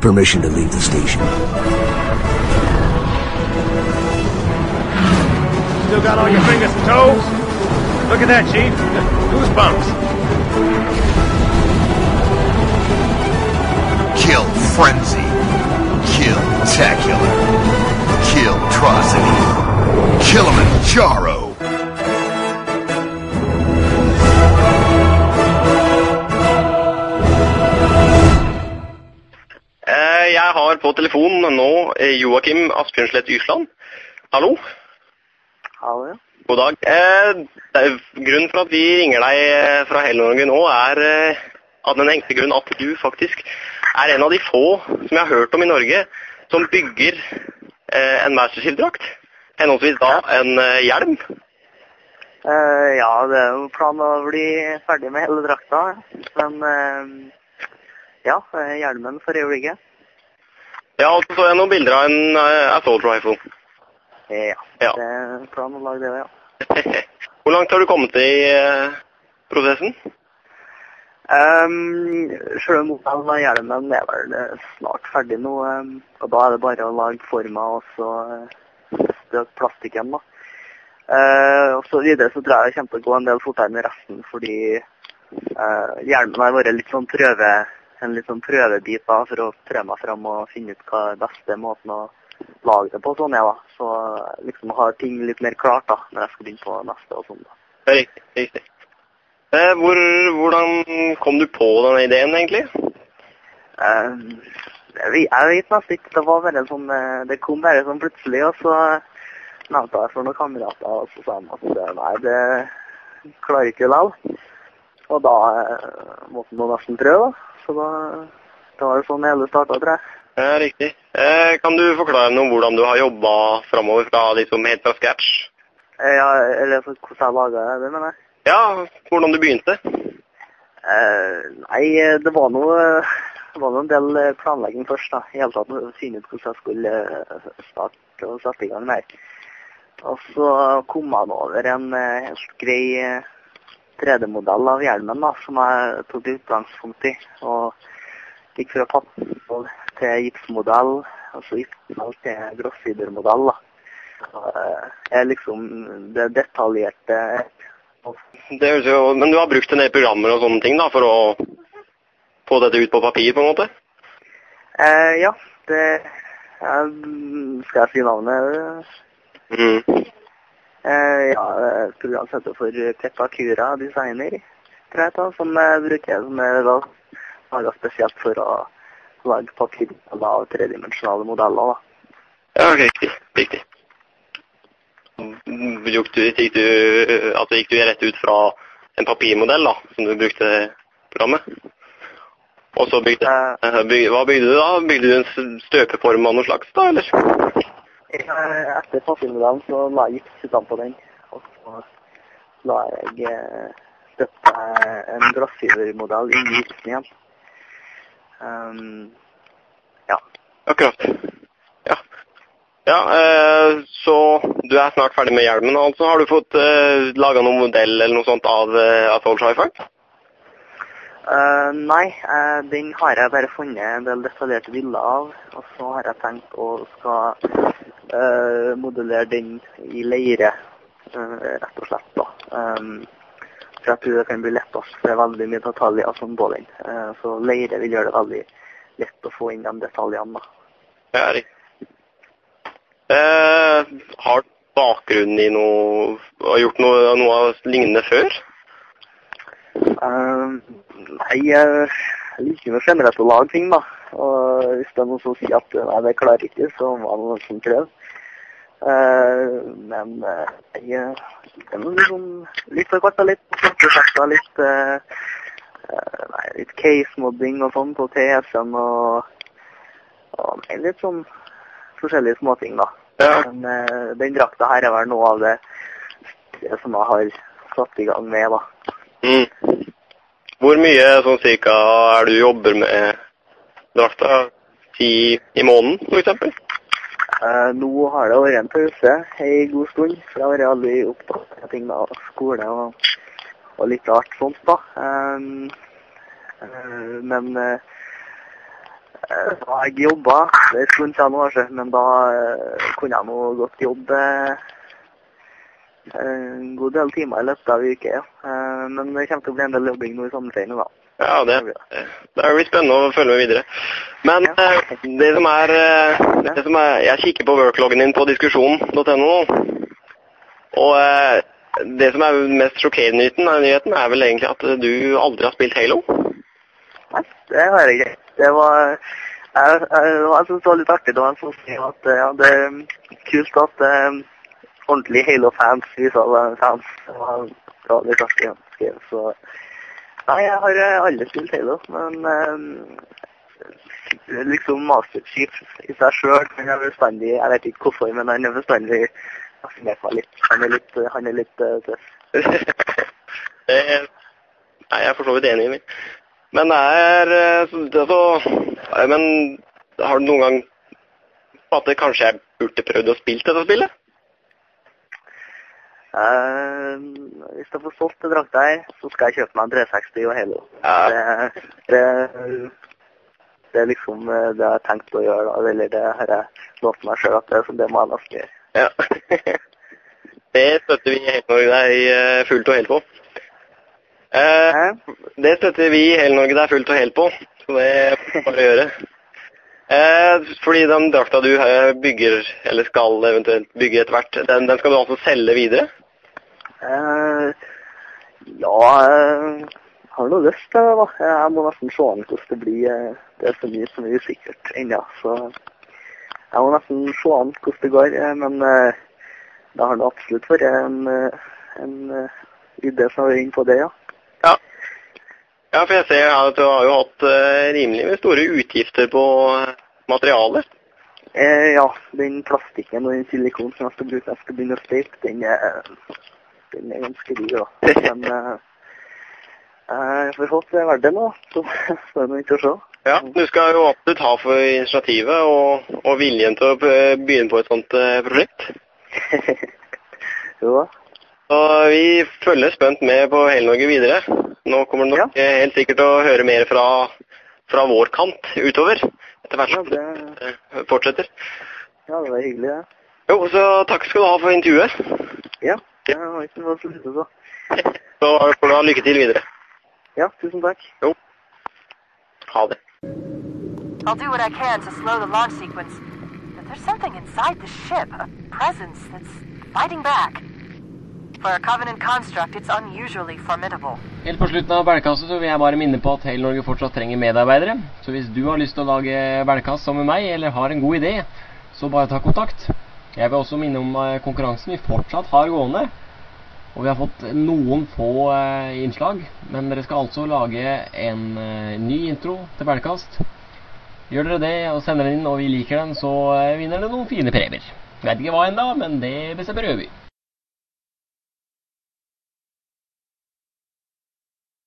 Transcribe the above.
Permission to leave the station. Still got all your fingers and toes? Look at that, Chief. Goosebumps. Kill Frenzy. Kill Tacular. Kill Trocity. Kilimanjaro. På telefonen nå er Joakim Asbjørnslett Ysland. Hallo? Hallo, ja. God dag. Eh, det er grunnen for at vi ringer deg eh, fra hele Norge nå, er eh, av den enkle grunn at du faktisk er en av de få som jeg har hørt om i Norge som bygger eh, en Master Shield-drakt. Henholdsvis da en eh, hjelm. Uh, ja, det er jo planen å bli ferdig med hele drakta. Men uh, ja, hjelmen for øyeblikket. Ja, og så jeg noen bilder av en uh, assault rifle. Ja, Ja. det er planen å lage det, ja. Hvor langt har du kommet i uh, prosessen? Um, om modellen av hjelmen er vel eh, snart ferdig nå, um, og da er det bare å lage forma og så uh, plastikken. da. Uh, og så videre så tror jeg det kommer til å gå en del fortere med resten, fordi uh, hjelmen har vært litt sånn prøve, en litt sånn prøvebit da, for å prøve meg fram og finne ut hva er beste måten å lage det på. sånn er da. Så liksom har ting litt mer klart da, når jeg skal begynne på neste og sånn. da. Ja, Riktig. riktig. Eh, hvor, hvordan kom du på denne ideen, egentlig? Eh, jeg vet nesten ikke. Det var bare sånn eh, Det kom bare sånn plutselig, og så nevnte jeg for noen kamerater, og så sa de at eh, nei, det klarer ikke likevel. Og da eh, måtte man nesten prøve, da. Så da det var sånn hele starta, tror jeg. Ja, riktig. Eh, kan du forklare noe om hvordan du har jobba framover fra liksom helt fra scratch? Eh, Ja, eller hvordan jeg laga det, mener jeg. Ja, hvordan du begynte? Eh, nei, det var noe det var en del planlegging først, da. I hele tatt å finne ut hvordan jeg skulle eh, starte og sette i gang med. Og så kom jeg over en helt grei 3D-modell av hjelmen da, som jeg tok utgangspunkt i. Og gikk fra pappmodell til gipsmodell, og så gipsmodell til grossfibermodell. eh, er liksom det detaljerte Det jo, men du har brukt en del programmer og sånne ting da, for å få dette ut på papir, på en måte? Eh, ja, det jeg, Skal jeg si navnet? Mm. Eh, ja, et program Peppa Cura, for Designer, tror jeg, da, som jeg bruker som er laga spesielt for å lage papirmodeller av tredimensjonale modeller. da. Ja, riktig. riktig. Gikk du, gikk, du, altså, gikk du rett ut fra en papirmodell da, som du brukte programmet? Og så bygde, byg, hva bygde du da? Bygde du en støpeform av noe slags da, eller? Etter papirmodellen så la jeg gips på den, og så la jeg eh, støtte en glassfibermodell inn i gipsen igjen. Um, ja. Akkurat. Ja. Ja, eh, så du er snart ferdig med hjelmen, altså. Har du fått eh, laga noen modell eller noe sånt av eh, Assault Rifle? Eh, nei, uh, den har jeg bare funnet en del detaljerte bilder av. Og så har jeg tenkt å skal eh, modellere den i leire, eh, rett og slett. da. Um, for jeg tror det kan bli lettest, for det er veldig mye detaljer som på den. Eh, så leire vil gjøre det veldig lett å få inn de detaljene. da. Ja. Eh, har du bakgrunn i noe Har gjort noe, noe lignende før? Nei, jeg liker jo generelt å lage ting, da. Og hvis det er noen som sier at nei, det klarer ikke, så må man nesten prøve. Uh, men uh, jeg er liksom litt for hvert litt prosjekter, litt uh, nei, litt case-modding og sånn på TS-en og, og nei, litt sånn forskjellige småting, da. Men uh, den drakta her er vel noe av det, det som jeg har satt i gang med, da. Mm. Hvor mye sånn cirka er du jobber med drakta? Ti i måneden, for eksempel? Eh, nå har det vært en pause en god stund, for jeg har vært aldri opptatt av ting med skole og, og litt rart sånt da. Um, uh, men uh, Da jeg jobba, det er en stund siden nå, altså, men da kunne jeg nå godt jobbe en god del timer i løpet av uke, ja. Men det kommer til å bli en del jobbing nå i sommerferien, da. Ja, det, det blir spennende å følge med videre. Men eh, det som er, eh, det som er Jeg kikker på workloggen din på diskusjon.no. Og eh, det som er mest sjokkerende nyheten, er- nyheten, er vel egentlig at du aldri har spilt Halo. Nei, det har jeg ikke. Det var Jeg, jeg, jeg synes det var litt artig da han skrev at ja, det er kult at um, ordentlige Halo-fans viser alle fans. Det var, det var litt artig han skrev, så Nei, jeg har eh, aldri spilt Halo, men eh, liksom Master Chief i seg sjøl Han er bestandig Jeg vet ikke hvorfor, men han er bestandig fascinert meg litt. Han er litt, han er litt uh, tøff. er jeg for så vidt enig i. Men det er eh, det er så Men har du noen gang at det kanskje jeg burde prøvd å spille dette spillet? Eh, hvis jeg får solgt det drakta her, så skal jeg kjøpe meg en 360 og Halo. Ja. Det, det, det er liksom eh, det jeg har tenkt å gjøre, da. Eller det har jeg lovt meg sjøl at det, så det må jeg nesten gjøre. Ja. det støtter vi i Hele Norge deg eh, fullt og helt på. Uh, det støtter vi i Hele Norge deg fullt og helt på, så det er bare gjøre. Eh, fordi den drakta du eh, bygger, eller skal eventuelt bygge etter hvert, den, den skal du altså selge videre? Eh, ja, jeg har noe lyst til det, da. Jeg må nesten se an hvordan det blir. eh, Det er så mye som er usikkert ennå, så jeg må nesten se an hvordan det går. eh, Men eh, det har nå absolutt vært en, eh, en eh, idé som har vært inne på det. Ja. Ja, for jeg ser at du har jo hatt eh, rimelig store utgifter på eh, materialet. Eh, ja, den plastikken og den silikonen som jeg skal bruke, jeg skal begynne å steipe, den, den er ganske dyr, da. Men eh, jeg får håpe det er verdt det nå, så får vi ikke å se. Ja, du skal jo absolutt ha for initiativet og, og viljen til å begynne på et sånt prosjekt. jo da. Så vi følger spent med på hele Norge videre. Nå kommer du nok ja. helt sikkert til å høre mer fra, fra vår kant utover, etter hvert som det, det eh, fortsetter. ja, det var hyggelig, det. Jo, så takk skal du ha for intervjuet. Ja, jeg har ikke noe å slutte på. Så får du ha lykke til videre. Ja, tusen takk. Jo. Ha det. I'll do what I can to slow the launch sequence, but there's something inside the ship, a presence that's fighting back. For a Covenant construct, it's unusually formidable. Helt på slutten av Bælkastet så vil jeg bare minne på at Hele Norge fortsatt trenger medarbeidere. Så hvis du har lyst til å lage bælkast sammen med meg, eller har en god idé, så bare ta kontakt. Jeg vil også minne om eh, konkurransen vi fortsatt har gående. Og vi har fått noen få eh, innslag, men dere skal altså lage en eh, ny intro til Bælkast. Gjør dere det og sender den inn, og vi liker den, så vinner dere noen fine premier. Vet ikke hva ennå, men det bestemmer vi.